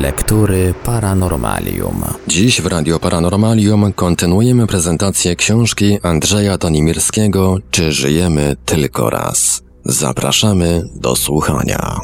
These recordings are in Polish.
Lektury Paranormalium. Dziś w Radio Paranormalium kontynuujemy prezentację książki Andrzeja Tonimirskiego Czy żyjemy tylko raz? Zapraszamy do słuchania.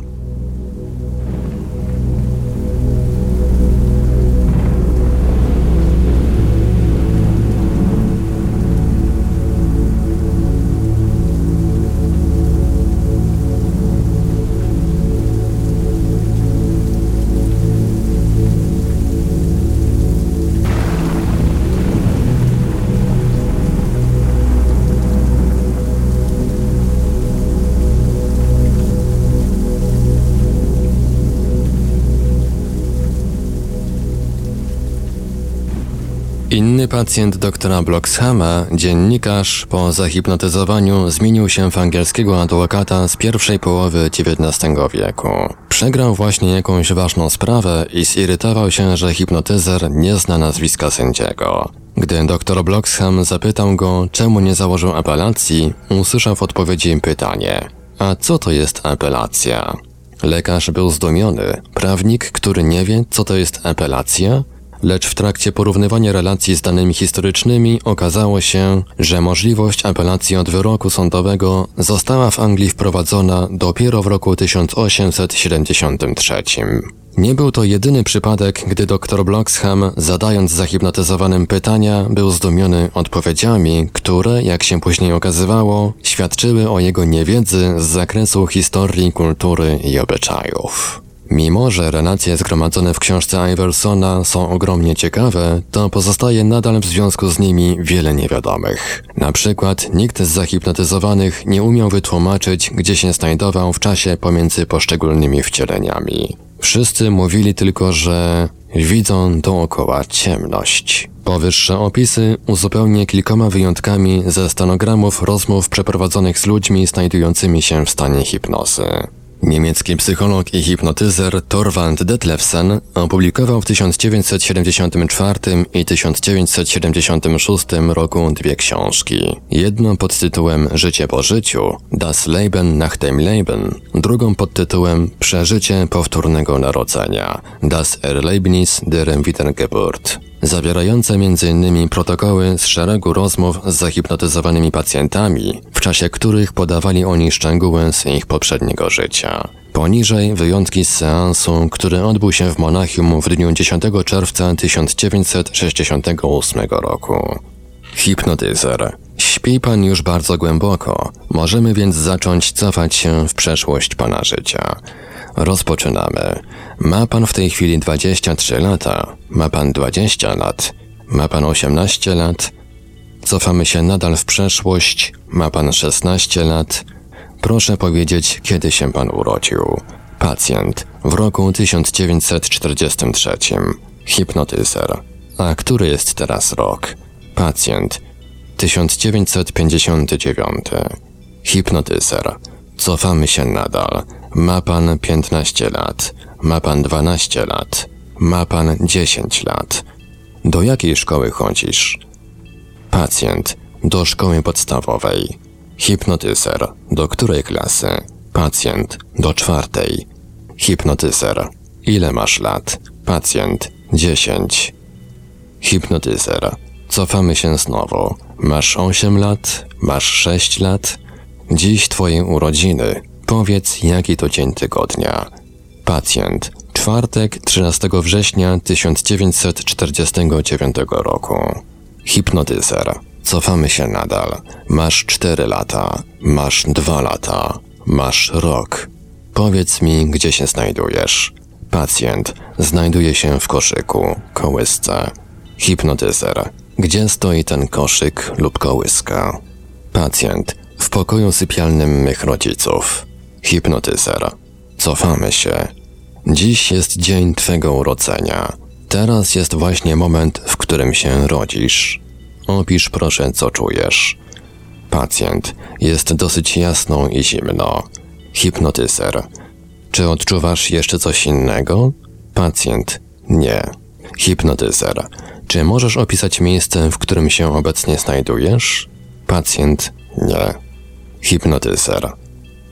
Inny pacjent doktora Bloxhama, dziennikarz, po zahipnotyzowaniu zmienił się w angielskiego adwokata z pierwszej połowy XIX wieku. Przegrał właśnie jakąś ważną sprawę i zirytował się, że hipnotyzer nie zna nazwiska sędziego. Gdy doktor Bloxham zapytał go, czemu nie założył apelacji, usłyszał w odpowiedzi pytanie: A co to jest apelacja? Lekarz był zdumiony. Prawnik, który nie wie, co to jest apelacja? Lecz w trakcie porównywania relacji z danymi historycznymi okazało się, że możliwość apelacji od wyroku sądowego została w Anglii wprowadzona dopiero w roku 1873. Nie był to jedyny przypadek, gdy dr Bloxham, zadając zahipnotyzowanym pytania, był zdumiony odpowiedziami, które, jak się później okazywało, świadczyły o jego niewiedzy z zakresu historii, kultury i obyczajów. Mimo, że relacje zgromadzone w książce Iversona są ogromnie ciekawe, to pozostaje nadal w związku z nimi wiele niewiadomych. Na przykład nikt z zahipnotyzowanych nie umiał wytłumaczyć, gdzie się znajdował w czasie pomiędzy poszczególnymi wcieleniami. Wszyscy mówili tylko, że widzą dookoła ciemność. Powyższe opisy uzupełnię kilkoma wyjątkami ze stanogramów rozmów przeprowadzonych z ludźmi znajdującymi się w stanie hipnozy. Niemiecki psycholog i hipnotyzer Torwald Detlefsen opublikował w 1974 i 1976 roku dwie książki. Jedną pod tytułem Życie po życiu, Das Leben nach dem Leben, drugą pod tytułem Przeżycie powtórnego narodzenia, Das Erlebnis der Wiedergeburt zawierające m.in. protokoły z szeregu rozmów z zahipnotyzowanymi pacjentami, w czasie których podawali oni szczegóły z ich poprzedniego życia. Poniżej wyjątki z seansu, który odbył się w Monachium w dniu 10 czerwca 1968 roku. Hipnotyzer. Śpi pan już bardzo głęboko. Możemy więc zacząć cofać się w przeszłość pana życia. Rozpoczynamy. Ma pan w tej chwili 23 lata. Ma pan 20 lat. Ma pan 18 lat. Cofamy się nadal w przeszłość. Ma pan 16 lat. Proszę powiedzieć, kiedy się pan urodził. Pacjent w roku 1943. Hipnotyzer. A który jest teraz rok? Pacjent 1959. Hipnotyzer. Cofamy się nadal. Ma pan 15 lat. Ma pan 12 lat. Ma pan 10 lat. Do jakiej szkoły chodzisz? Pacjent. Do szkoły podstawowej. Hipnotyzer. Do której klasy? Pacjent. Do czwartej. Hipnotyzer. Ile masz lat? Pacjent. 10. Hipnotyzer. Cofamy się znowu. Masz 8 lat? Masz 6 lat? Dziś twoje urodziny. Powiedz, jaki to dzień tygodnia. Pacjent. Czwartek, 13 września 1949 roku. Hipnotyzer. Cofamy się nadal. Masz 4 lata. Masz 2 lata. Masz rok. Powiedz mi, gdzie się znajdujesz. Pacjent. Znajduje się w koszyku, kołysce. Hipnotyzer. Gdzie stoi ten koszyk lub kołyska? Pacjent. W pokoju sypialnym mych rodziców. Hipnotyzer. Cofamy się. Dziś jest dzień Twego urodzenia. Teraz jest właśnie moment, w którym się rodzisz. Opisz proszę, co czujesz. Pacjent. Jest dosyć jasno i zimno. Hipnotyzer. Czy odczuwasz jeszcze coś innego? Pacjent. Nie. Hipnotyzer. Czy możesz opisać miejsce, w którym się obecnie znajdujesz? Pacjent. Nie. Hipnotyzer.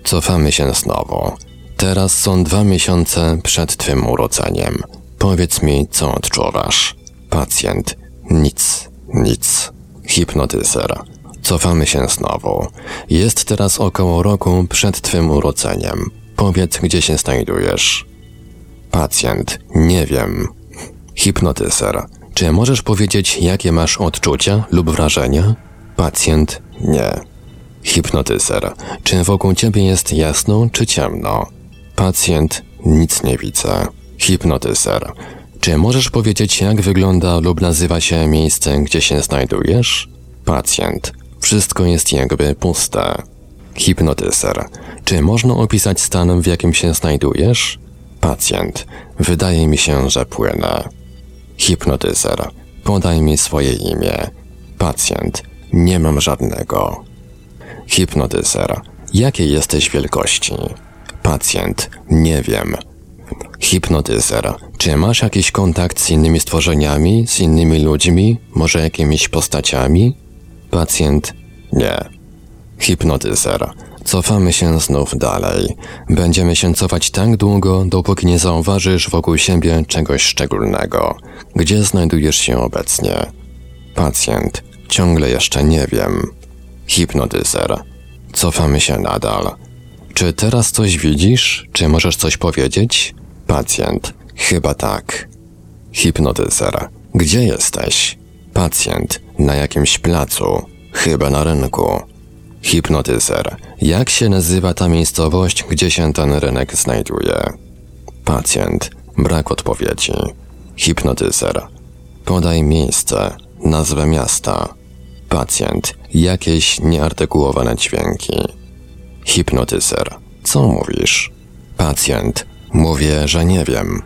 Cofamy się znowu. Teraz są dwa miesiące przed Twym urodzeniem. Powiedz mi, co odczuwasz. Pacjent. Nic, nic. Hipnotyzer. Cofamy się znowu. Jest teraz około roku przed twym urodzeniem. Powiedz, gdzie się znajdujesz. Pacjent. Nie wiem. Hipnotyzer. Czy możesz powiedzieć, jakie masz odczucia lub wrażenia? Pacjent. Nie. Hipnotyzer. Czy wokół ciebie jest jasno czy ciemno? Pacjent. Nic nie widzę. Hipnotyzer. Czy możesz powiedzieć, jak wygląda lub nazywa się miejsce, gdzie się znajdujesz? Pacjent. Wszystko jest jakby puste. Hipnotyzer. Czy można opisać stan, w jakim się znajdujesz? Pacjent. Wydaje mi się, że płynę. Hipnotyzer. Podaj mi swoje imię. Pacjent. Nie mam żadnego. Hipnotyzer. Jakiej jesteś wielkości? Pacjent. Nie wiem. Hipnotyzer. Czy masz jakiś kontakt z innymi stworzeniami, z innymi ludźmi, może jakimiś postaciami? Pacjent. Nie. Hipnotyzer. Cofamy się znów dalej. Będziemy się cofać tak długo, dopóki nie zauważysz wokół siebie czegoś szczególnego. Gdzie znajdujesz się obecnie? Pacjent. Ciągle jeszcze nie wiem. Hipnotyzer. Cofamy się nadal. Czy teraz coś widzisz? Czy możesz coś powiedzieć? Pacjent. Chyba tak. Hipnotyzer. Gdzie jesteś? Pacjent. Na jakimś placu. Chyba na rynku. Hipnotyzer. Jak się nazywa ta miejscowość, gdzie się ten rynek znajduje? Pacjent. Brak odpowiedzi. Hipnotyzer. Podaj miejsce, nazwę miasta. Pacjent. Jakieś nieartykułowane dźwięki. Hipnotyzer. Co mówisz? Pacjent. Mówię, że nie wiem.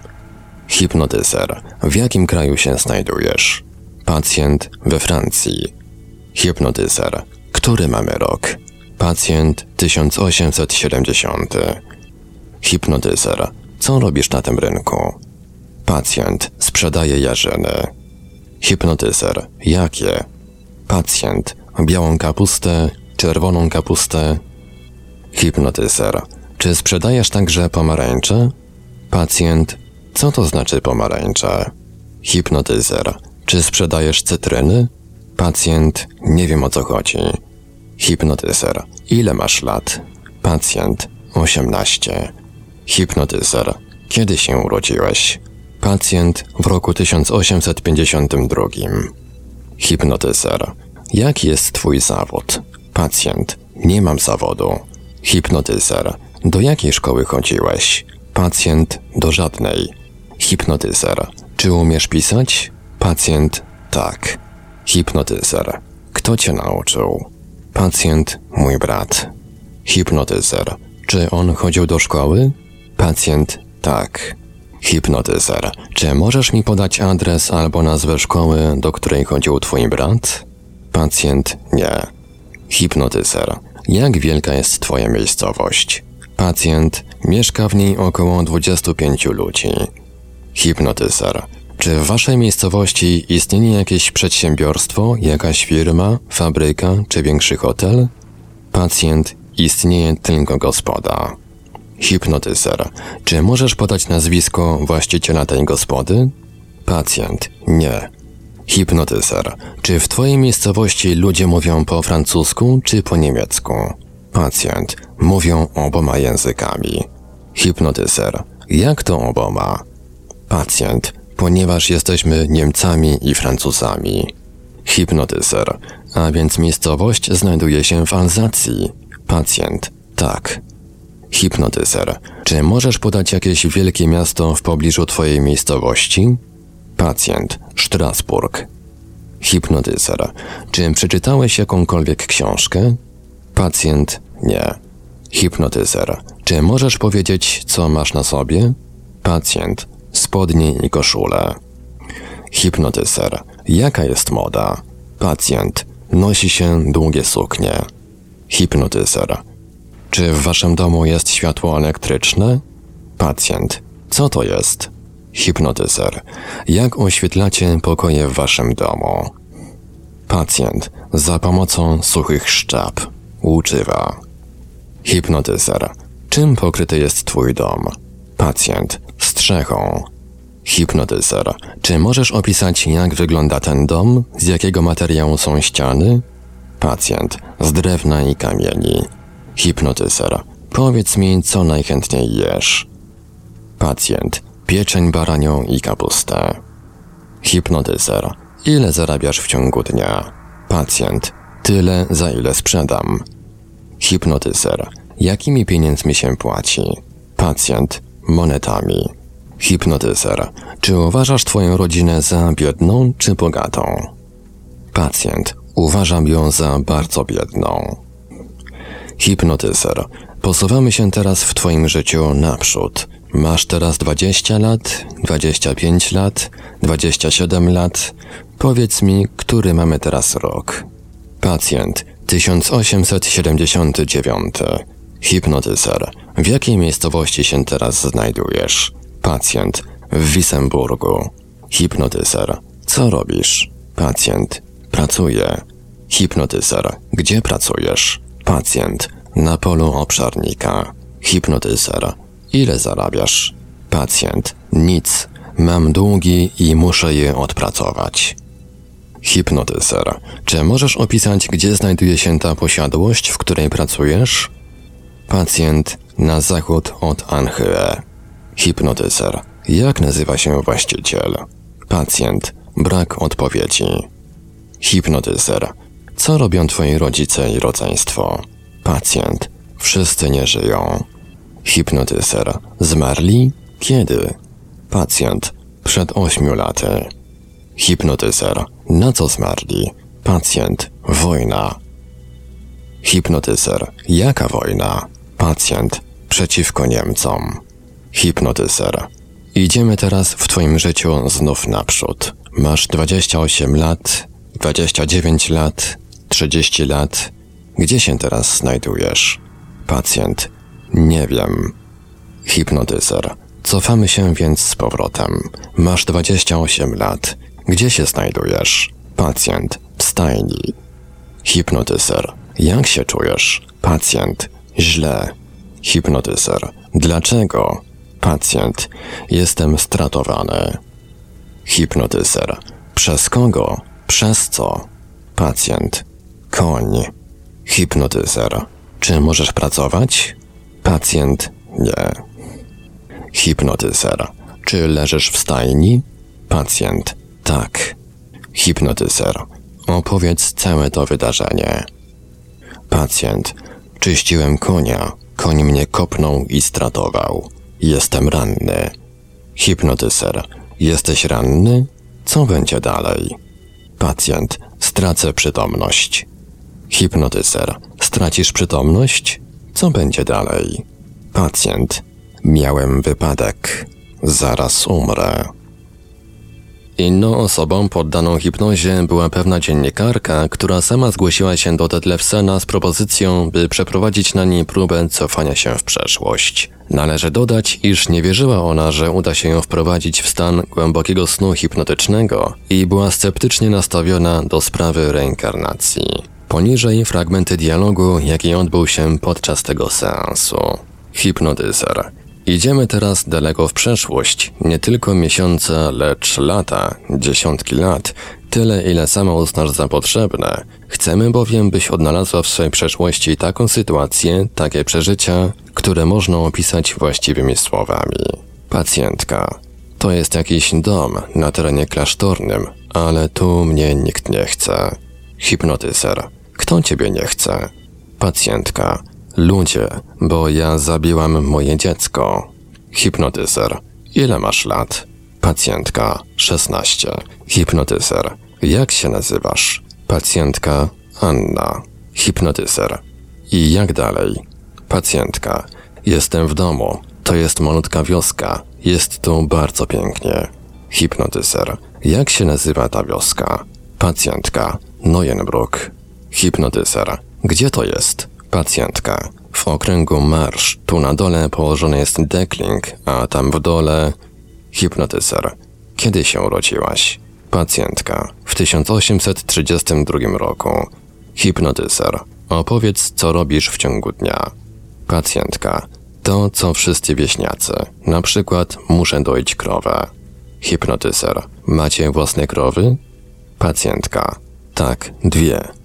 Hipnotyzer. W jakim kraju się znajdujesz? Pacjent. We Francji. Hipnotyzer. Który mamy rok? Pacjent 1870. Hipnotyzer. Co robisz na tym rynku? Pacjent. Sprzedaje jarzyny. Hipnotyzer. Jakie? Pacjent. Białą kapustę, czerwoną kapustę. Hipnotyzer. Czy sprzedajesz także pomarańcze? Pacjent. Co to znaczy pomarańcze? Hipnotyzer. Czy sprzedajesz cytryny? Pacjent. Nie wiem o co chodzi. Hipnotyzer. Ile masz lat? Pacjent. 18. Hipnotyzer. Kiedy się urodziłeś? Pacjent w roku 1852. Hipnotyzer. Jaki jest twój zawód? Pacjent. Nie mam zawodu. Hipnotyzer. Do jakiej szkoły chodziłeś? Pacjent. Do żadnej. Hipnotyzer. Czy umiesz pisać? Pacjent. Tak. Hipnotyzer. Kto cię nauczył? Pacjent. Mój brat. Hipnotyzer. Czy on chodził do szkoły? Pacjent. Tak. Hipnotyzer. Czy możesz mi podać adres albo nazwę szkoły, do której chodził twój brat? Pacjent. Nie. Hipnotyzer. Jak wielka jest twoja miejscowość? Pacjent. Mieszka w niej około 25 ludzi. Hipnotyzer. Czy w waszej miejscowości istnieje jakieś przedsiębiorstwo, jakaś firma, fabryka czy większy hotel? Pacjent. Istnieje tylko gospoda. Hipnotyzer. Czy możesz podać nazwisko właściciela tej gospody? Pacjent. Nie. Hipnotyzer. Czy w twojej miejscowości ludzie mówią po francusku czy po niemiecku? Pacjent. Mówią oboma językami. Hipnotyzer. Jak to oboma? Pacjent. Ponieważ jesteśmy Niemcami i Francuzami. Hipnotyzer. A więc miejscowość znajduje się w Alzacji. Pacjent. Tak. Hipnotyzer. Czy możesz podać jakieś wielkie miasto w pobliżu twojej miejscowości? Pacjent. Strasburg. Hipnotyzer. Czy przeczytałeś jakąkolwiek książkę? Pacjent. Nie. Hipnotyzer. Czy możesz powiedzieć, co masz na sobie? Pacjent. Spodnie i koszule. Hipnotyzer. Jaka jest moda? Pacjent. Nosi się długie suknie. Hipnotyzer. Czy w waszym domu jest światło elektryczne? Pacjent. Co to jest? Hipnotyzer. Jak oświetlacie pokoje w waszym domu? Pacjent. Za pomocą suchych szczap. Łuczywa. Hipnotyzer. Czym pokryty jest twój dom? Pacjent. Strzechą. Hipnotyzer. Czy możesz opisać, jak wygląda ten dom? Z jakiego materiału są ściany? Pacjent. Z drewna i kamieni. Hipnotyzer. Powiedz mi, co najchętniej jesz. Pacjent. Pieczeń baranią i kapustę. Hipnotyzer. Ile zarabiasz w ciągu dnia? Pacjent. Tyle, za ile sprzedam. Hipnotyzer. Jakimi pieniędzmi się płaci? Pacjent. Monetami. Hipnotyzer. Czy uważasz Twoją rodzinę za biedną czy bogatą? Pacjent. Uważam ją za bardzo biedną. Hipnotyzer. Posuwamy się teraz w Twoim życiu naprzód. Masz teraz 20 lat, 25 lat, 27 lat. Powiedz mi, który mamy teraz rok? Pacjent 1879. Hipnotyzer. W jakiej miejscowości się teraz znajdujesz? Pacjent w Wisemburgu. Hipnotyzer. Co robisz? Pacjent. Pracuję. Hipnotyzer. Gdzie pracujesz? Pacjent. Na polu obszarnika. Hipnotyzer. Ile zarabiasz? Pacjent. Nic. Mam długi i muszę je odpracować. Hipnotyzer. Czy możesz opisać, gdzie znajduje się ta posiadłość, w której pracujesz? Pacjent na zachód od Anhyre. Hipnotyzer. Jak nazywa się właściciel? Pacjent. Brak odpowiedzi. Hipnotyzer. Co robią twoi rodzice i rodzeństwo? Pacjent. Wszyscy nie żyją. Hipnotyzer. Zmarli? Kiedy? Pacjent. Przed ośmiu laty. Hipnotyzer. Na co zmarli? Pacjent. Wojna. Hipnotyzer. Jaka wojna? Pacjent. Przeciwko Niemcom. Hipnotyzer. Idziemy teraz w Twoim życiu znów naprzód. Masz 28 lat, 29 lat, 30 lat. Gdzie się teraz znajdujesz? Pacjent. Nie wiem. Hipnotyzer. Cofamy się więc z powrotem. Masz 28 lat. Gdzie się znajdujesz? Pacjent. W stajni. Hipnotyzer. Jak się czujesz? Pacjent. Źle. Hipnotyzer. Dlaczego? Pacjent. Jestem stratowany. Hipnotyzer. Przez kogo? Przez co? Pacjent. Koń. Hipnotyzer. Czy możesz pracować? Pacjent. Nie. Hipnotyzer. Czy leżysz w stajni? Pacjent. Tak. Hipnotyzer. Opowiedz całe to wydarzenie. Pacjent. Czyściłem konia. Koń mnie kopnął i stratował. Jestem ranny. Hipnotyzer. Jesteś ranny? Co będzie dalej? Pacjent. Stracę przytomność. Hipnotyzer. Stracisz przytomność? Co będzie dalej? Pacjent. Miałem wypadek. Zaraz umrę. Inną osobą poddaną hipnozie była pewna dziennikarka, która sama zgłosiła się do Detlefsena z propozycją, by przeprowadzić na niej próbę cofania się w przeszłość. Należy dodać, iż nie wierzyła ona, że uda się ją wprowadzić w stan głębokiego snu hipnotycznego i była sceptycznie nastawiona do sprawy reinkarnacji. Poniżej fragmenty dialogu, jaki odbył się podczas tego seansu. Hipnotyzer. Idziemy teraz daleko w przeszłość, nie tylko miesiące, lecz lata, dziesiątki lat, tyle ile sama uznasz za potrzebne. Chcemy bowiem, byś odnalazła w swojej przeszłości taką sytuację, takie przeżycia, które można opisać właściwymi słowami. Pacjentka. To jest jakiś dom na terenie klasztornym, ale tu mnie nikt nie chce. Hipnotyzer. Kto ciebie nie chce? Pacjentka. Ludzie, bo ja zabiłam moje dziecko. Hipnotyzer. Ile masz lat? Pacjentka. 16. Hipnotyzer. Jak się nazywasz? Pacjentka. Anna. Hipnotyzer. I jak dalej? Pacjentka. Jestem w domu. To jest malutka wioska. Jest tu bardzo pięknie. Hipnotyzer. Jak się nazywa ta wioska? Pacjentka. Neuenbruck. Hipnotyzer. Gdzie to jest? Pacjentka. W okręgu marsz. Tu na dole położony jest dekling, a tam w dole hipnotyzer. Kiedy się urodziłaś? Pacjentka. W 1832 roku. Hipnotyzer. Opowiedz, co robisz w ciągu dnia. Pacjentka. To, co wszyscy wieśniacy. Na przykład muszę doić krowę. Hipnotyzer. Macie własne krowy? Pacjentka. Tak, dwie.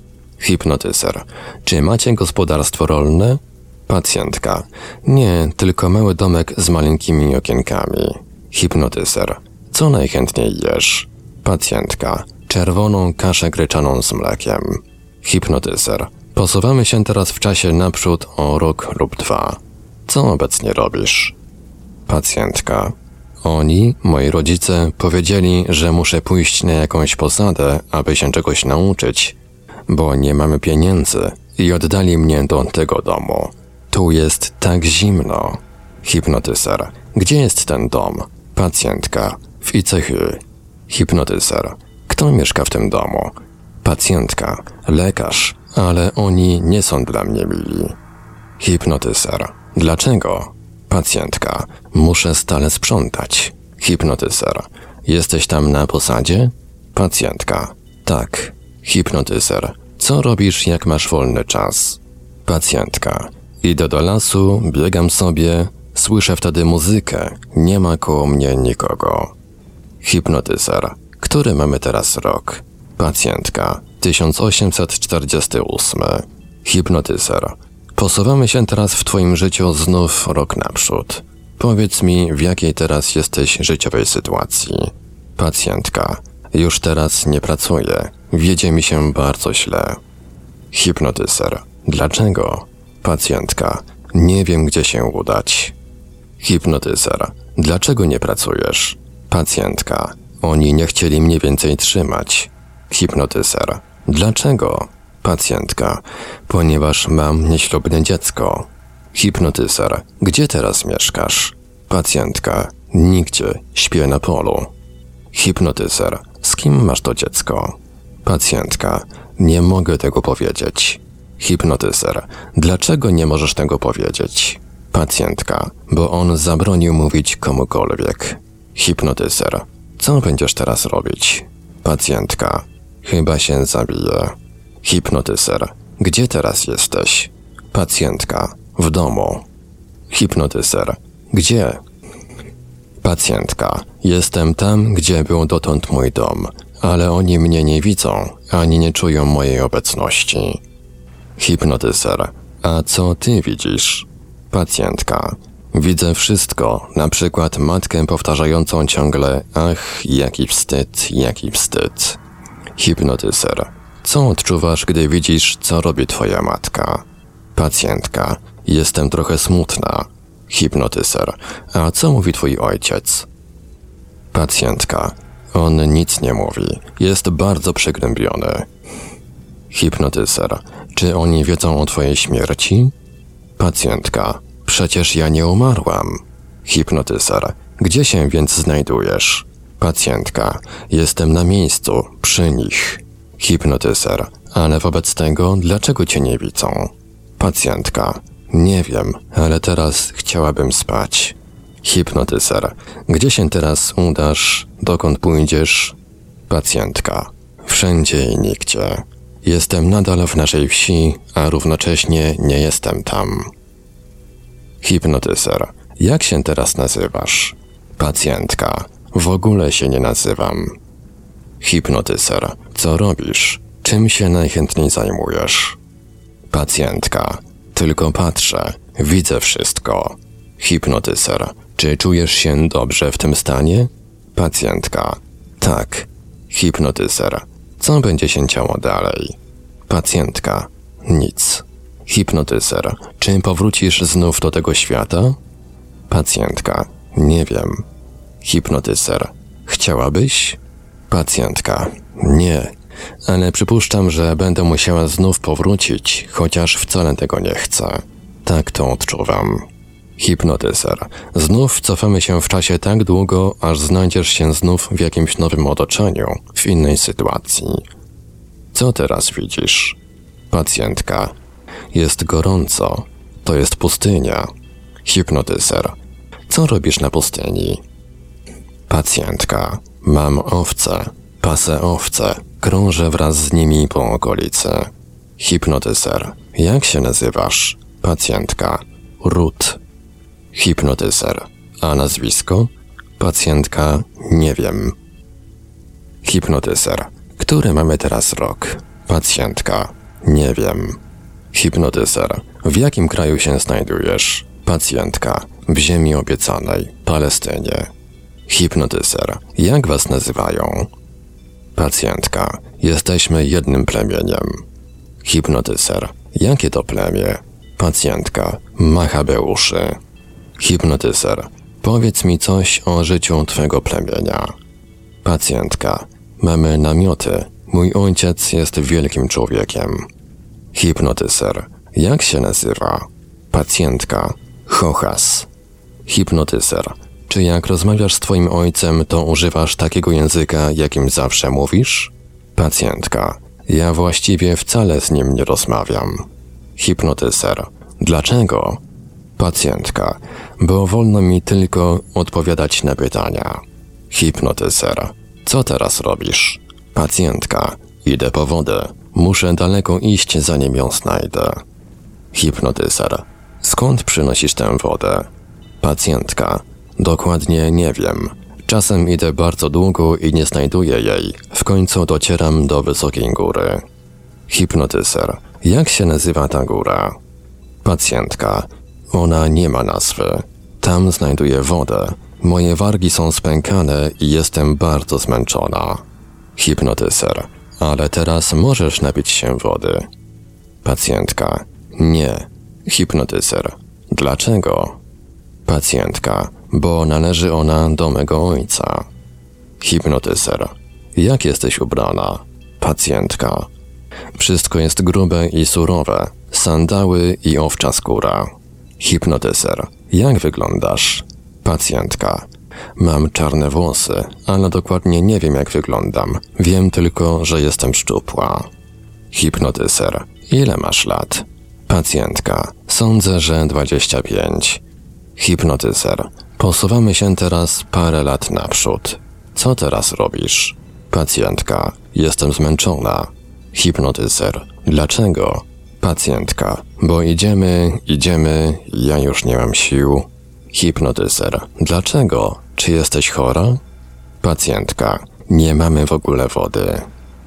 Hipnotyzer. Czy macie gospodarstwo rolne? Pacjentka. Nie, tylko mały domek z maleńkimi okienkami. Hipnotyzer. Co najchętniej jesz? Pacjentka. Czerwoną kaszę gryczaną z mlekiem. Hipnotyzer. Posuwamy się teraz w czasie naprzód o rok lub dwa. Co obecnie robisz? Pacjentka. Oni, moi rodzice, powiedzieli, że muszę pójść na jakąś posadę, aby się czegoś nauczyć, bo nie mamy pieniędzy i oddali mnie do tego domu. Tu jest tak zimno. Hipnotyzer. Gdzie jest ten dom? Pacjentka. W Icechy. Hipnotyzer. Kto mieszka w tym domu? Pacjentka. Lekarz. Ale oni nie są dla mnie mili. Hipnotyzer. Dlaczego? Pacjentka. Muszę stale sprzątać. Hipnotyzer. Jesteś tam na posadzie? Pacjentka. Tak. Hipnotyzer. Co robisz, jak masz wolny czas? Pacjentka. Idę do lasu, biegam sobie, słyszę wtedy muzykę, nie ma koło mnie nikogo. Hipnotyzer. Który mamy teraz rok? Pacjentka. 1848. Hipnotyzer. Posuwamy się teraz w Twoim życiu znów rok naprzód. Powiedz mi, w jakiej teraz jesteś życiowej sytuacji. Pacjentka. Już teraz nie pracuję. Wiedzie mi się bardzo źle. Hipnotyzer. Dlaczego? Pacjentka. Nie wiem, gdzie się udać. Hipnotyzer. Dlaczego nie pracujesz? Pacjentka. Oni nie chcieli mnie więcej trzymać. Hipnotyzer. Dlaczego? Pacjentka. Ponieważ mam nieślubne dziecko. Hipnotyzer. Gdzie teraz mieszkasz? Pacjentka. Nigdzie. Śpię na polu. Hipnotyzer. Z kim masz to dziecko? Pacjentka. Nie mogę tego powiedzieć. Hipnotyzer. Dlaczego nie możesz tego powiedzieć? Pacjentka. Bo on zabronił mówić komukolwiek. Hipnotyzer. Co będziesz teraz robić? Pacjentka. Chyba się zabije. Hipnotyzer. Gdzie teraz jesteś? Pacjentka. W domu. Hipnotyzer. Gdzie? Pacjentka. Jestem tam, gdzie był dotąd mój dom, ale oni mnie nie widzą, ani nie czują mojej obecności. Hipnotyzer. A co ty widzisz? Pacjentka. Widzę wszystko, na przykład matkę powtarzającą ciągle ach, jaki wstyd, jaki wstyd. Hipnotyzer. Co odczuwasz, gdy widzisz, co robi twoja matka? Pacjentka. Jestem trochę smutna. Hipnotyzer. A co mówi twój ojciec? Pacjentka. On nic nie mówi. Jest bardzo przygnębiony. Hipnotyzer. Czy oni wiedzą o twojej śmierci? Pacjentka. Przecież ja nie umarłam. Hipnotyzer. Gdzie się więc znajdujesz? Pacjentka. Jestem na miejscu, przy nich. Hipnotyzer. Ale wobec tego, dlaczego cię nie widzą? Pacjentka. Nie wiem, ale teraz chciałabym spać. Hipnotyzer. Gdzie się teraz udasz? Dokąd pójdziesz? Pacjentka. Wszędzie i nigdzie. Jestem nadal w naszej wsi, a równocześnie nie jestem tam. Hipnotyzer. Jak się teraz nazywasz? Pacjentka. W ogóle się nie nazywam. Hipnotyzer. Co robisz? Czym się najchętniej zajmujesz? Pacjentka. Tylko patrzę. Widzę wszystko. Hipnotyzer. Czy czujesz się dobrze w tym stanie? Pacjentka. Tak. Hipnotyzer. Co będzie się działo dalej? Pacjentka. Nic. Hipnotyzer. Czy powrócisz znów do tego świata? Pacjentka. Nie wiem. Hipnotyzer. Chciałabyś? Pacjentka. Nie. Ale przypuszczam, że będę musiała znów powrócić, chociaż wcale tego nie chcę. Tak to odczuwam. Hipnotyzer. Znów cofamy się w czasie tak długo, aż znajdziesz się znów w jakimś nowym otoczeniu, w innej sytuacji. Co teraz widzisz? Pacjentka. Jest gorąco. To jest pustynia. Hipnotyzer. Co robisz na pustyni? Pacjentka. Mam owce. Pasę owce. Krążę wraz z nimi po okolicy. Hipnotyzer. Jak się nazywasz? Pacjentka. Rut. Hipnotyzer. A nazwisko? Pacjentka, nie wiem. Hipnotyzer. Który mamy teraz rok? Pacjentka, nie wiem. Hipnotyzer. W jakim kraju się znajdujesz? Pacjentka. W ziemi obiecanej, Palestynie. Hipnotyzer. Jak was nazywają? Pacjentka. Jesteśmy jednym plemieniem. Hipnotyzer. Jakie to plemię? Pacjentka. Machabeuszy. Hipnotyzer. Powiedz mi coś o życiu twego plemienia. Pacjentka. Mamy namioty. Mój ojciec jest wielkim człowiekiem. Hipnotyzer. Jak się nazywa? Pacjentka. Chochas. Hipnotyzer. Czy jak rozmawiasz z twoim ojcem, to używasz takiego języka, jakim zawsze mówisz? Pacjentka. Ja właściwie wcale z nim nie rozmawiam. Hipnotyzer. Dlaczego? Pacjentka. Bo wolno mi tylko odpowiadać na pytania. Hipnotyzer. Co teraz robisz? Pacjentka. Idę po wodę. Muszę daleko iść, zanim ją znajdę. Hipnotyzer. Skąd przynosisz tę wodę? Pacjentka. Dokładnie nie wiem. Czasem idę bardzo długo i nie znajduję jej. W końcu docieram do wysokiej góry. Hipnotyzer. Jak się nazywa ta góra? Pacjentka. Ona nie ma nazwy. Tam znajduję wodę. Moje wargi są spękane i jestem bardzo zmęczona. Hipnotyzer. Ale teraz możesz napić się wody. Pacjentka. Nie. Hipnotyzer. Dlaczego? Pacjentka. Bo należy ona do mego ojca. Hipnotyzer. Jak jesteś ubrana? Pacjentka. Wszystko jest grube i surowe. Sandały i owcza skóra. Hipnotyzer. Jak wyglądasz? Pacjentka. Mam czarne włosy, ale dokładnie nie wiem jak wyglądam. Wiem tylko, że jestem szczupła. Hipnotyzer. Ile masz lat? Pacjentka. Sądzę, że 25. Hipnotyzer. Posuwamy się teraz parę lat naprzód. Co teraz robisz? Pacjentka. Jestem zmęczona. Hipnotyzer. Dlaczego? Pacjentka. Bo idziemy, idziemy, ja już nie mam sił. Hipnotyzer. Dlaczego? Czy jesteś chora? Pacjentka. Nie mamy w ogóle wody.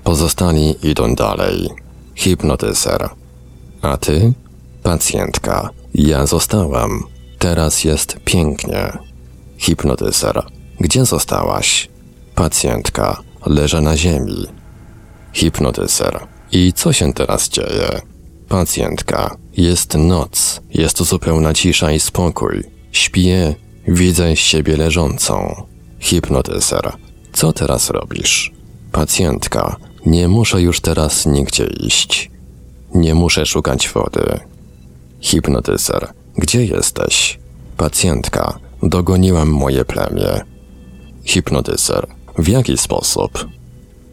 Pozostali idą dalej. Hipnotyzer. A ty? Pacjentka. Ja zostałam. Teraz jest pięknie. Hipnotyzer. Gdzie zostałaś? Pacjentka. Leżę na ziemi. Hipnotyzer. I co się teraz dzieje? Pacjentka. Jest noc. Jest zupełna cisza i spokój. Śpię. Widzę siebie leżącą. Hipnotyzer. Co teraz robisz? Pacjentka. Nie muszę już teraz nigdzie iść. Nie muszę szukać wody. Hipnotyzer. Gdzie jesteś? Pacjentka. Dogoniłam moje plemię. Hipnotyzer. W jaki sposób?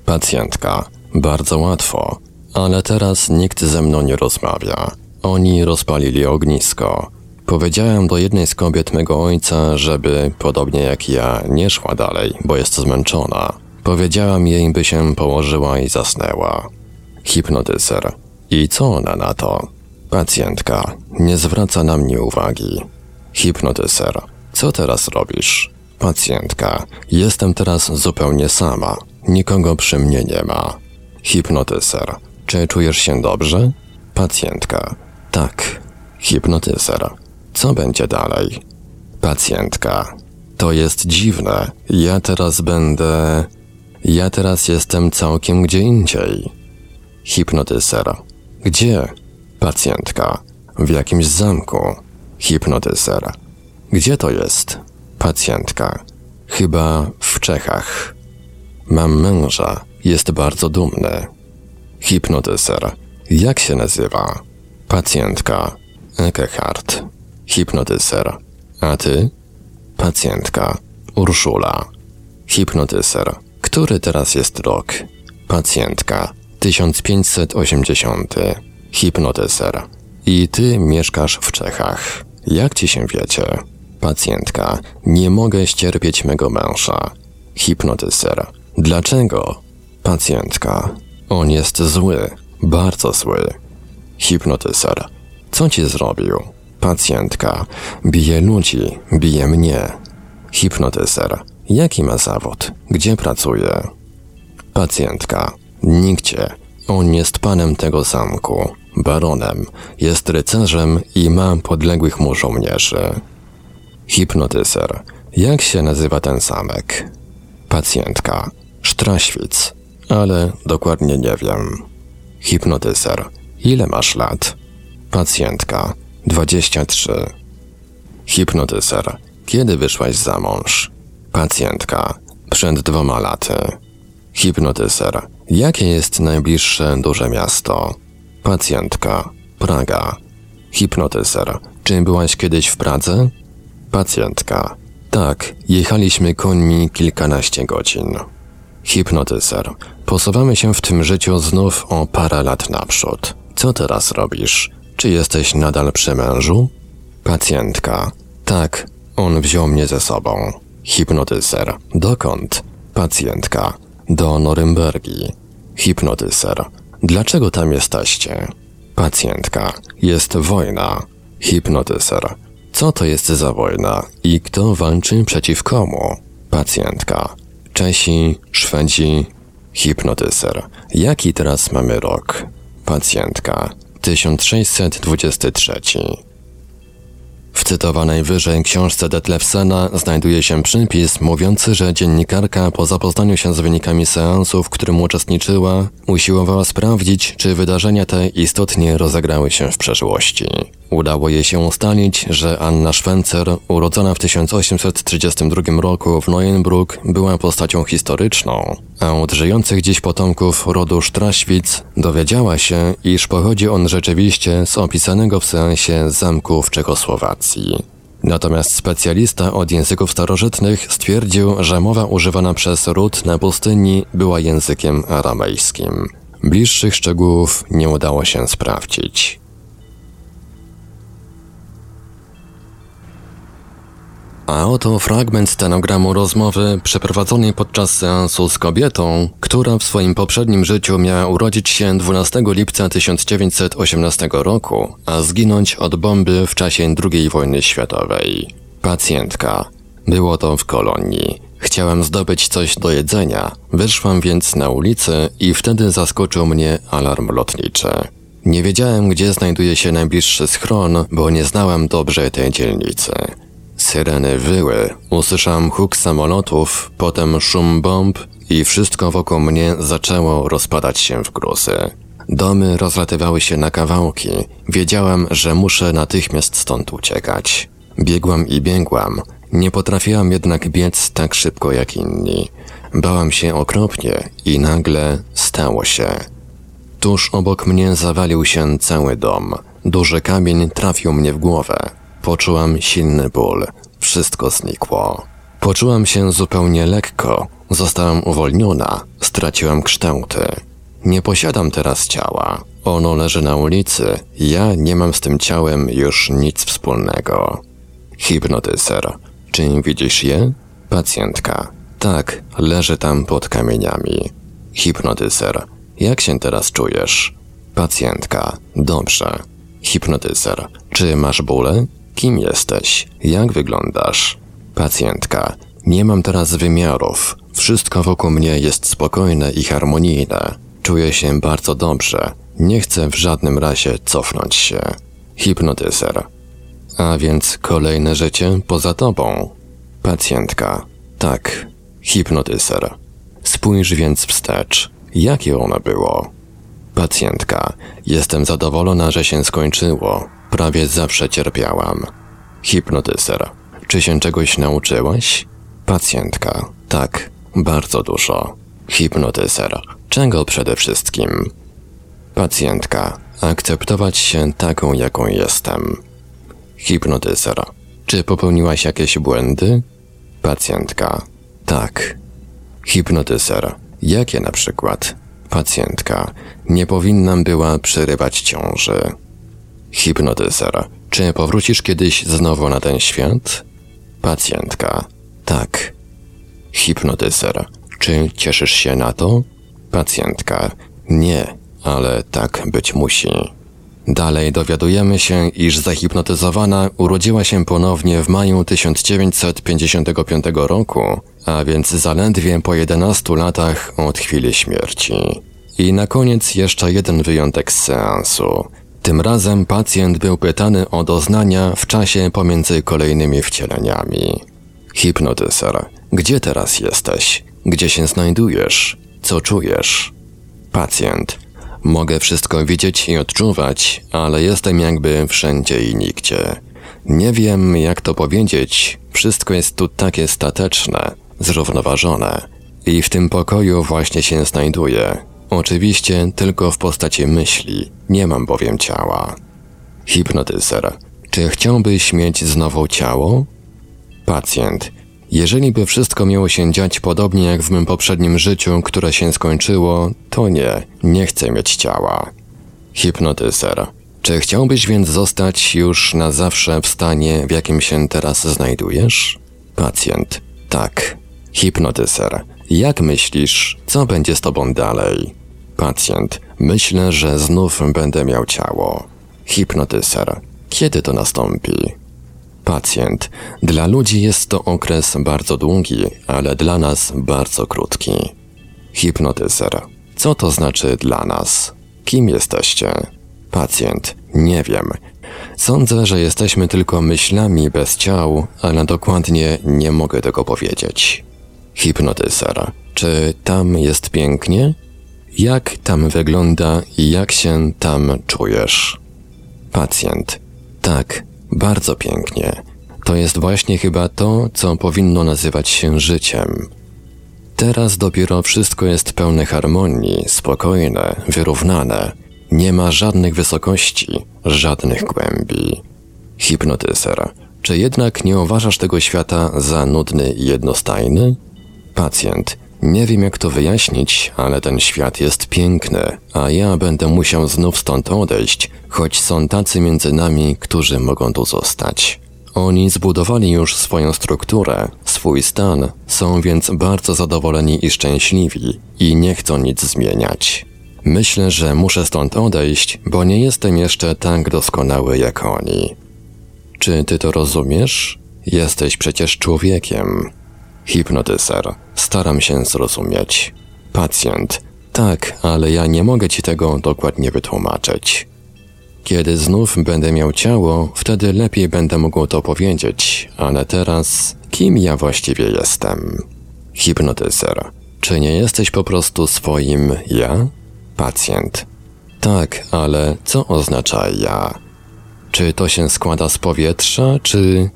Pacjentka. Bardzo łatwo. Ale teraz nikt ze mną nie rozmawia. Oni rozpalili ognisko. Powiedziałem do jednej z kobiet mego ojca, żeby, podobnie jak ja, nie szła dalej, bo jest zmęczona. Powiedziałam jej, by się położyła i zasnęła. Hipnotyzer. I co ona na to? Pacjentka. Nie zwraca na mnie uwagi. Hipnotyzer. Co teraz robisz? Pacjentka. Jestem teraz zupełnie sama. Nikogo przy mnie nie ma. Hipnotyzer. Czy czujesz się dobrze? Pacjentka. Tak. Hipnotyzer. Co będzie dalej? Pacjentka. To jest dziwne. Ja teraz będę. Ja teraz jestem całkiem gdzie indziej. Hipnotyzer. Gdzie? Pacjentka. W jakimś zamku. Hipnotyzer. Gdzie to jest? Pacjentka. Chyba w Czechach. Mam męża. Jest bardzo dumny. Hipnotyzer. Jak się nazywa? Pacjentka. Ekehard. Hipnotyzer. A ty? Pacjentka. Urszula. Hipnotyzer. Który teraz jest rok? Pacjentka. 1580. Hipnotyzer. I ty mieszkasz w Czechach. Jak ci się wiecie? Pacjentka. Nie mogę ścierpieć mego męża. Hipnotyzer. Dlaczego? Pacjentka. On jest zły. Bardzo zły. Hipnotyzer. Co ci zrobił? Pacjentka. Bije ludzi. Bije mnie. Hipnotyzer. Jaki ma zawód? Gdzie pracuje? Pacjentka. Nigdzie. On jest panem tego zamku, baronem, jest rycerzem i ma podległych mu żołnierzy. Hipnotyzer. Jak się nazywa ten zamek? Pacjentka. Sztraświc. Ale dokładnie nie wiem. Hipnotyzer. Ile masz lat? Pacjentka. 23. Hipnotyzer. Kiedy wyszłaś za mąż? Pacjentka. Przed dwoma laty. Hipnotyzer. Jakie jest najbliższe duże miasto? Pacjentka. Praga. Hipnotyzer. Czy byłaś kiedyś w Pradze? Pacjentka. Tak, jechaliśmy końmi kilkanaście godzin. Hipnotyzer. Posuwamy się w tym życiu znów o parę lat naprzód. Co teraz robisz? Czy jesteś nadal przy mężu? Pacjentka. Tak, on wziął mnie ze sobą. Hipnotyzer. Dokąd? Pacjentka. Do Norymbergi. Hipnotyzer. Dlaczego tam jesteście? Pacjentka. Jest wojna. Hipnotyzer. Co to jest za wojna i kto walczy przeciw komu? Pacjentka. Czesi, Szwedzi. Hipnotyzer. Jaki teraz mamy rok? Pacjentka. 1623. W cytowanej wyżej książce Detlefsena znajduje się przypis mówiący, że dziennikarka po zapoznaniu się z wynikami seansów, w którym uczestniczyła, usiłowała sprawdzić, czy wydarzenia te istotnie rozegrały się w przeszłości. Udało jej się ustalić, że Anna Schwenzer, urodzona w 1832 roku w Neuenbruck, była postacią historyczną, a od żyjących dziś potomków rodu Straświc dowiedziała się, iż pochodzi on rzeczywiście z opisanego w seansie zamku w Czechosłowacji. Natomiast specjalista od języków starożytnych stwierdził, że mowa używana przez ród na pustyni była językiem aramejskim. Bliższych szczegółów nie udało się sprawdzić. A oto fragment stenogramu rozmowy przeprowadzonej podczas seansu z kobietą, która w swoim poprzednim życiu miała urodzić się 12 lipca 1918 roku, a zginąć od bomby w czasie II wojny światowej. Pacjentka. Było to w kolonii. Chciałem zdobyć coś do jedzenia, wyszłam więc na ulicę i wtedy zaskoczył mnie alarm lotniczy. Nie wiedziałem, gdzie znajduje się najbliższy schron, bo nie znałem dobrze tej dzielnicy. Syreny wyły, usłyszałem huk samolotów, potem szum bomb i wszystko wokół mnie zaczęło rozpadać się w gruzy. Domy rozlatywały się na kawałki. Wiedziałem, że muszę natychmiast stąd uciekać. Biegłam i biegłam. Nie potrafiłam jednak biec tak szybko jak inni. Bałam się okropnie i nagle stało się. Tuż obok mnie zawalił się cały dom. Duży kamień trafił mnie w głowę. Poczułam silny ból. Wszystko znikło. Poczułam się zupełnie lekko. Zostałam uwolniona. Straciłam kształty. Nie posiadam teraz ciała. Ono leży na ulicy. Ja nie mam z tym ciałem już nic wspólnego. Hipnotyzer. Czy widzisz je? Pacjentka. Tak, leży tam pod kamieniami. Hipnotyzer. Jak się teraz czujesz? Pacjentka. Dobrze. Hipnotyzer. Czy masz bóle? Kim jesteś? Jak wyglądasz? Pacjentka. Nie mam teraz wymiarów. Wszystko wokół mnie jest spokojne i harmonijne. Czuję się bardzo dobrze. Nie chcę w żadnym razie cofnąć się. Hipnotyzer. A więc kolejne życie poza tobą. Pacjentka. Tak. Hipnotyzer. Spójrz więc wstecz. Jakie ono było? Pacjentka. Jestem zadowolona, że się skończyło. Prawie zawsze cierpiałam. Hipnotyzer. Czy się czegoś nauczyłaś? Pacjentka. Tak, bardzo dużo. Hipnotyzer. Czego przede wszystkim? Pacjentka. Akceptować się taką, jaką jestem. Hipnotyzer. Czy popełniłaś jakieś błędy? Pacjentka. Tak. Hipnotyzer. Jakie na przykład? Pacjentka. Nie powinnam była przerywać ciąży. Hipnotyzer. Czy powrócisz kiedyś znowu na ten świat? Pacjentka. Tak. Hipnotyzer. Czy cieszysz się na to? Pacjentka. Nie, ale tak być musi. Dalej dowiadujemy się, iż zahipnotyzowana urodziła się ponownie w maju 1955 roku, a więc zaledwie po 11 latach od chwili śmierci. I na koniec jeszcze jeden wyjątek z seansu. Tym razem pacjent był pytany o doznania w czasie pomiędzy kolejnymi wcieleniami. Hipnotyzer, gdzie teraz jesteś? Gdzie się znajdujesz? Co czujesz? Pacjent, mogę wszystko widzieć i odczuwać, ale jestem jakby wszędzie i nigdzie. Nie wiem, jak to powiedzieć, wszystko jest tu takie stateczne, zrównoważone. I w tym pokoju właśnie się znajduję. Oczywiście tylko w postaci myśli, nie mam bowiem ciała. Hipnotyzer. Czy chciałbyś mieć znowu ciało? Pacjent. Jeżeli by wszystko miało się dziać podobnie jak w mym poprzednim życiu, które się skończyło, to nie, nie chcę mieć ciała. Hipnotyzer. Czy chciałbyś więc zostać już na zawsze w stanie, w jakim się teraz znajdujesz? Pacjent. Tak. Hipnotyzer. Jak myślisz, co będzie z tobą dalej? Pacjent. Myślę, że znów będę miał ciało. Hipnotyzer. Kiedy to nastąpi? Pacjent. Dla ludzi jest to okres bardzo długi, ale dla nas bardzo krótki. Hipnotyzer. Co to znaczy dla nas? Kim jesteście? Pacjent. Nie wiem. Sądzę, że jesteśmy tylko myślami bez ciał, ale dokładnie nie mogę tego powiedzieć. Hipnotyzer. Czy tam jest pięknie? Jak tam wygląda i jak się tam czujesz? Pacjent. Tak, bardzo pięknie. To jest właśnie chyba to, co powinno nazywać się życiem. Teraz dopiero wszystko jest pełne harmonii, spokojne, wyrównane. Nie ma żadnych wysokości, żadnych głębi. Hipnotyzer. Czy jednak nie uważasz tego świata za nudny i jednostajny? Pacjent. Nie wiem jak to wyjaśnić, ale ten świat jest piękny, a ja będę musiał znów stąd odejść, choć są tacy między nami, którzy mogą tu zostać. Oni zbudowali już swoją strukturę, swój stan, są więc bardzo zadowoleni i szczęśliwi i nie chcą nic zmieniać. Myślę, że muszę stąd odejść, bo nie jestem jeszcze tak doskonały jak oni. Czy ty to rozumiesz? Jesteś przecież człowiekiem. Hipnotyzer. Staram się zrozumieć. Pacjent. Tak, ale ja nie mogę ci tego dokładnie wytłumaczyć. Kiedy znów będę miał ciało, wtedy lepiej będę mógł to powiedzieć, ale teraz kim ja właściwie jestem? Hipnotyzer. Czy nie jesteś po prostu swoim ja? Pacjent. Tak, ale co oznacza ja? Czy to się składa z powietrza, czy...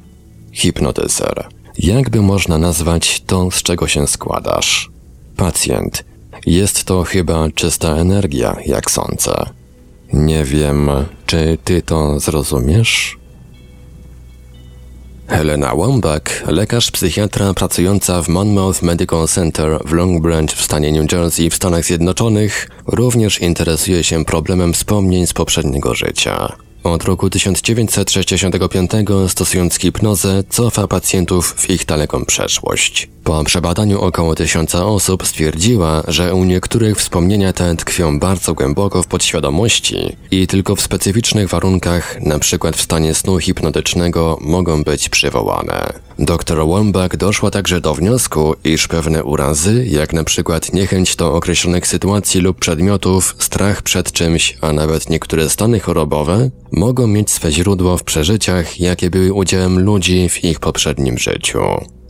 Hipnotyzer. Jakby można nazwać to, z czego się składasz? Pacjent. Jest to chyba czysta energia, jak sądzę. Nie wiem, czy ty to zrozumiesz? Helena Wambach, lekarz psychiatra pracująca w Monmouth Medical Center w Long Branch w stanie New Jersey w Stanach Zjednoczonych, również interesuje się problemem wspomnień z poprzedniego życia. Od roku 1965 stosując hipnozę cofa pacjentów w ich daleką przeszłość. Po przebadaniu około tysiąca osób stwierdziła, że u niektórych wspomnienia te tkwią bardzo głęboko w podświadomości i tylko w specyficznych warunkach, np. w stanie snu hipnotycznego, mogą być przywołane. Dr Wambach doszła także do wniosku, iż pewne urazy, jak przykład niechęć do określonych sytuacji lub przedmiotów, strach przed czymś, a nawet niektóre stany chorobowe, mogą mieć swe źródło w przeżyciach, jakie były udziałem ludzi w ich poprzednim życiu.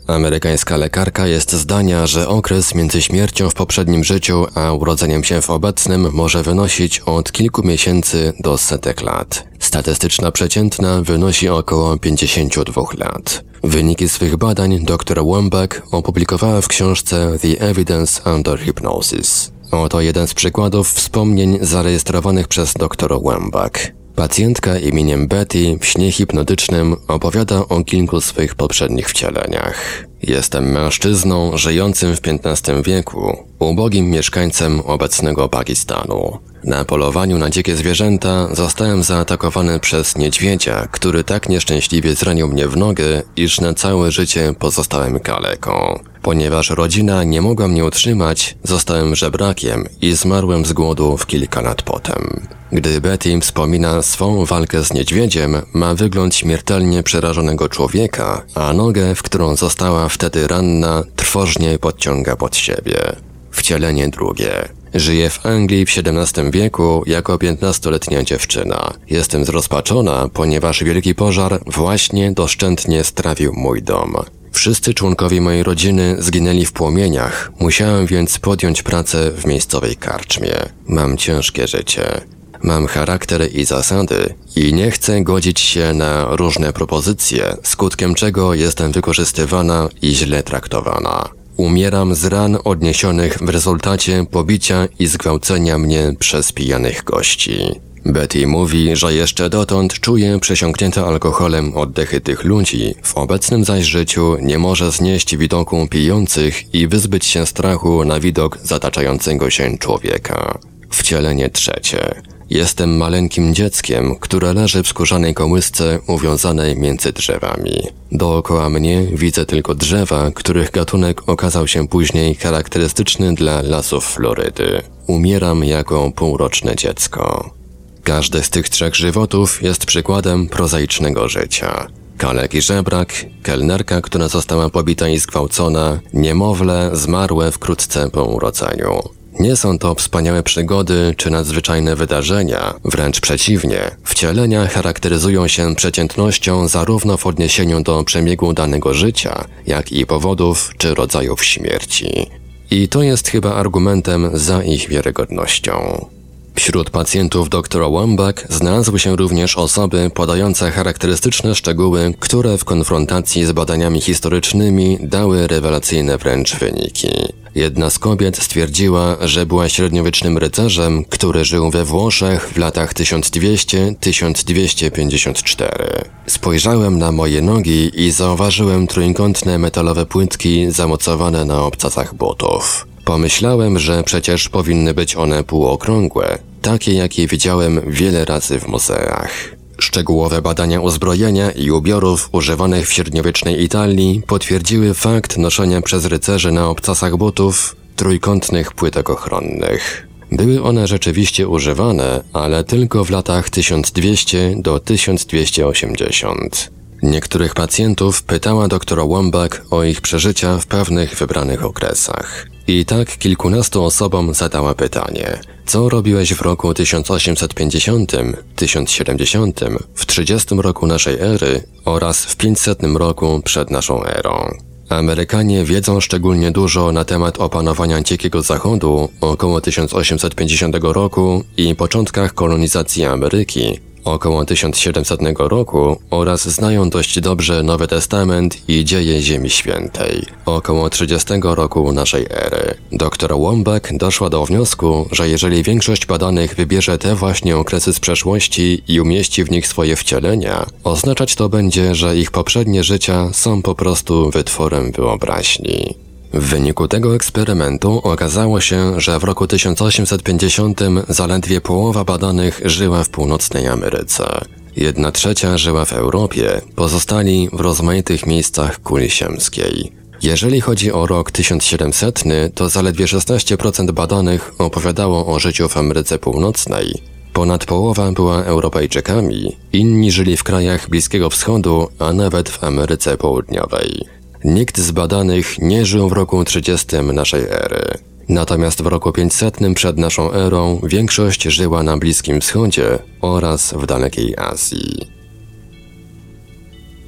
Amerykańska lekarka jest zdania, że okres między śmiercią w poprzednim życiu a urodzeniem się w obecnym może wynosić od kilku miesięcy do setek lat. Statystyczna przeciętna wynosi około 52 lat. Wyniki swych badań dr Wambach opublikowała w książce The Evidence Under Hypnosis. Oto jeden z przykładów wspomnień zarejestrowanych przez dr Wambach. Pacjentka imieniem Betty w śnie hipnotycznym opowiada o kilku swych poprzednich wcieleniach. Jestem mężczyzną żyjącym w XV wieku, ubogim mieszkańcem obecnego Pakistanu. Na polowaniu na dzikie zwierzęta zostałem zaatakowany przez niedźwiedzia, który tak nieszczęśliwie zranił mnie w nogę, iż na całe życie pozostałem kaleką. Ponieważ rodzina nie mogła mnie utrzymać, zostałem żebrakiem i zmarłem z głodu w kilka lat potem. Gdy Betty wspomina swą walkę z niedźwiedziem, ma wygląd śmiertelnie przerażonego człowieka, a nogę, w którą została wtedy ranna, trwożnie podciąga pod siebie. Wcielenie drugie. Żyję w Anglii w XVII wieku jako piętnastoletnia dziewczyna. Jestem zrozpaczona, ponieważ wielki pożar właśnie doszczętnie strawił mój dom. Wszyscy członkowie mojej rodziny zginęli w płomieniach, musiałem więc podjąć pracę w miejscowej karczmie. Mam ciężkie życie. Mam charakter i zasady i nie chcę godzić się na różne propozycje, skutkiem czego jestem wykorzystywana i źle traktowana. Umieram z ran odniesionych w rezultacie pobicia i zgwałcenia mnie przez pijanych gości. Betty mówi, że jeszcze dotąd czuje przesiąknięte alkoholem oddechy tych ludzi, w obecnym zaś życiu nie może znieść widoku pijących i wyzbyć się strachu na widok zataczającego się człowieka. Wcielenie trzecie. Jestem maleńkim dzieckiem, które leży w skórzanej kołysce uwiązanej między drzewami. Dookoła mnie widzę tylko drzewa, których gatunek okazał się później charakterystyczny dla lasów Florydy. Umieram jako półroczne dziecko. Każdy z tych trzech żywotów jest przykładem prozaicznego życia. Kalek i żebrak, kelnerka, która została pobita i zgwałcona, niemowlę zmarłe wkrótce po urodzeniu. Nie są to wspaniałe przygody czy nadzwyczajne wydarzenia, wręcz przeciwnie. Wcielenia charakteryzują się przeciętnością zarówno w odniesieniu do przebiegu danego życia, jak i powodów czy rodzajów śmierci. I to jest chyba argumentem za ich wiarygodnością. Wśród pacjentów dr Wambach znalazły się również osoby podające charakterystyczne szczegóły, które w konfrontacji z badaniami historycznymi dały rewelacyjne wręcz wyniki. Jedna z kobiet stwierdziła, że była średniowiecznym rycerzem, który żył we Włoszech w latach 1200-1254. Spojrzałem na moje nogi i zauważyłem trójkątne metalowe płytki zamocowane na obcasach butów. Pomyślałem, że przecież powinny być one półokrągłe, takie jakie widziałem wiele razy w muzeach. Szczegółowe badania uzbrojenia i ubiorów używanych w średniowiecznej Italii potwierdziły fakt noszenia przez rycerzy na obcasach butów trójkątnych płytek ochronnych. Były one rzeczywiście używane, ale tylko w latach 1200 do 1280. Niektórych pacjentów pytała dr Wombach o ich przeżycia w pewnych wybranych okresach. I tak kilkunastu osobom zadała pytanie, co robiłeś w roku 1850, 1070, w 30 roku naszej ery oraz w 500 roku przed naszą erą. Amerykanie wiedzą szczególnie dużo na temat opanowania Dziekiego Zachodu około 1850 roku i początkach kolonizacji Ameryki, około 1700 roku oraz znają dość dobrze Nowy Testament i dzieje Ziemi Świętej, około 30 roku naszej ery. Dr Wombach doszła do wniosku, że jeżeli większość badanych wybierze te właśnie okresy z przeszłości i umieści w nich swoje wcielenia, oznaczać to będzie, że ich poprzednie życia są po prostu wytworem wyobraźni. W wyniku tego eksperymentu okazało się, że w roku 1850 zaledwie połowa badanych żyła w północnej Ameryce. Jedna trzecia żyła w Europie, pozostali w rozmaitych miejscach kuli ziemskiej. Jeżeli chodzi o rok 1700, to zaledwie 16% badanych opowiadało o życiu w Ameryce Północnej. Ponad połowa była Europejczykami, inni żyli w krajach Bliskiego Wschodu, a nawet w Ameryce Południowej. Nikt z badanych nie żył w roku 30 naszej ery. Natomiast w roku 500 przed naszą erą większość żyła na Bliskim Wschodzie oraz w dalekiej Azji.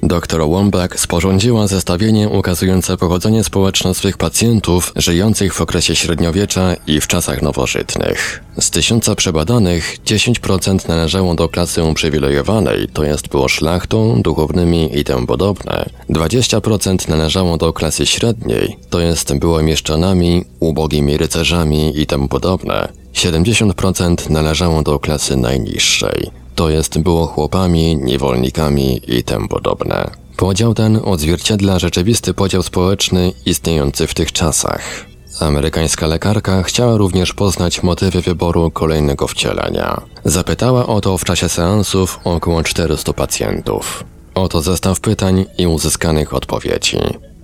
Dr Wombach sporządziła zestawienie ukazujące pochodzenie społeczne swych pacjentów żyjących w okresie średniowiecza i w czasach nowożytnych. Z tysiąca przebadanych 10% należało do klasy uprzywilejowanej, to jest było szlachtą, duchownymi i tym podobne. 20% należało do klasy średniej, to jest było mieszczanami, ubogimi rycerzami i tym podobne. 70% należało do klasy najniższej to jest było chłopami, niewolnikami i tym podobne. Podział ten odzwierciedla rzeczywisty podział społeczny istniejący w tych czasach. Amerykańska lekarka chciała również poznać motywy wyboru kolejnego wcielenia. Zapytała o to w czasie seansów około 400 pacjentów. Oto zestaw pytań i uzyskanych odpowiedzi.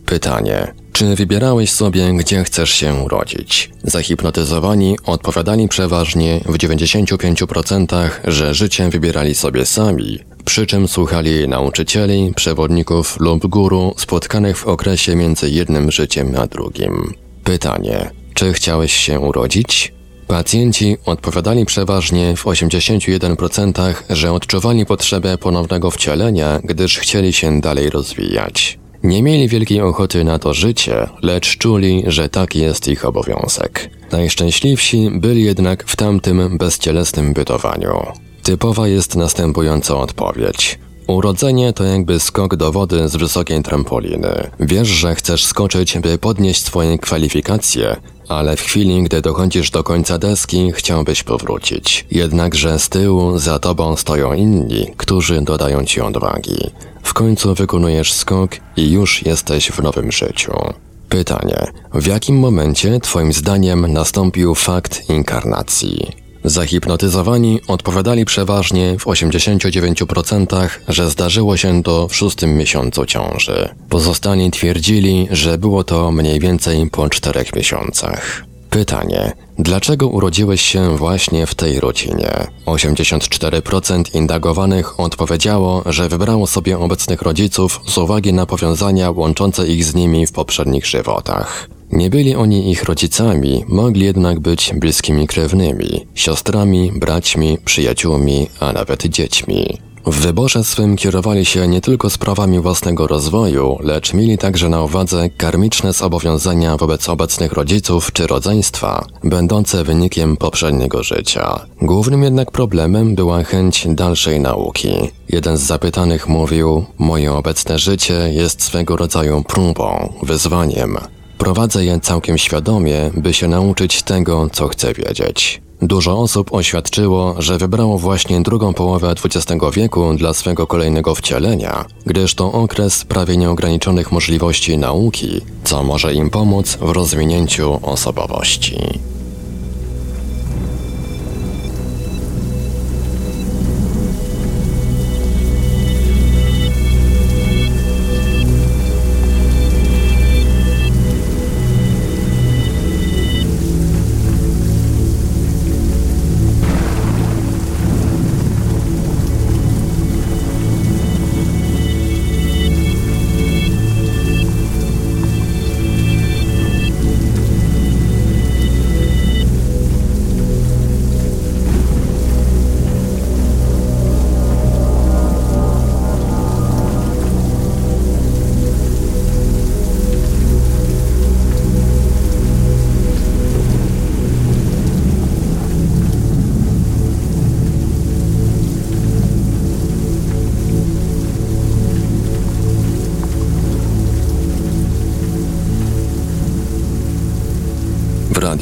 Pytanie. Czy wybierałeś sobie, gdzie chcesz się urodzić? Zahipnotyzowani odpowiadali przeważnie w 95%, że życie wybierali sobie sami, przy czym słuchali nauczycieli, przewodników lub guru spotkanych w okresie między jednym życiem a drugim. Pytanie. Czy chciałeś się urodzić? Pacjenci odpowiadali przeważnie w 81%, że odczuwali potrzebę ponownego wcielenia, gdyż chcieli się dalej rozwijać. Nie mieli wielkiej ochoty na to życie, lecz czuli, że taki jest ich obowiązek. Najszczęśliwsi byli jednak w tamtym bezcielesnym bytowaniu. Typowa jest następująca odpowiedź. Urodzenie to jakby skok do wody z wysokiej trampoliny. Wiesz, że chcesz skoczyć, by podnieść swoje kwalifikacje, ale w chwili, gdy dochodzisz do końca deski, chciałbyś powrócić. Jednakże z tyłu za tobą stoją inni, którzy dodają ci odwagi. W końcu wykonujesz skok i już jesteś w nowym życiu. Pytanie: w jakim momencie, Twoim zdaniem, nastąpił fakt inkarnacji? Zahipnotyzowani odpowiadali przeważnie w 89%, że zdarzyło się to w szóstym miesiącu ciąży. Pozostali twierdzili, że było to mniej więcej po czterech miesiącach. Pytanie: dlaczego urodziłeś się właśnie w tej rodzinie? 84% indagowanych odpowiedziało, że wybrało sobie obecnych rodziców z uwagi na powiązania łączące ich z nimi w poprzednich żywotach. Nie byli oni ich rodzicami, mogli jednak być bliskimi krewnymi, siostrami, braćmi, przyjaciółmi, a nawet dziećmi. W wyborze swym kierowali się nie tylko sprawami własnego rozwoju, lecz mieli także na uwadze karmiczne zobowiązania wobec obecnych rodziców czy rodzeństwa, będące wynikiem poprzedniego życia. Głównym jednak problemem była chęć dalszej nauki. Jeden z zapytanych mówił: Moje obecne życie jest swego rodzaju próbą, wyzwaniem. Prowadzę je całkiem świadomie, by się nauczyć tego, co chcę wiedzieć. Dużo osób oświadczyło, że wybrało właśnie drugą połowę XX wieku dla swego kolejnego wcielenia, gdyż to okres prawie nieograniczonych możliwości nauki, co może im pomóc w rozwinięciu osobowości.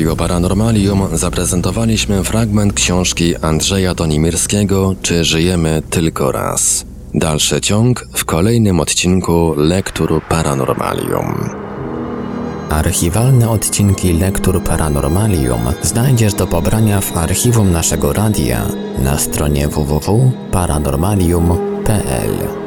Radio Paranormalium zaprezentowaliśmy fragment książki Andrzeja Donimirskiego Czy żyjemy tylko raz? Dalszy ciąg w kolejnym odcinku Lektur Paranormalium. Archiwalne odcinki Lektur Paranormalium znajdziesz do pobrania w archiwum naszego radia na stronie www.paranormalium.pl.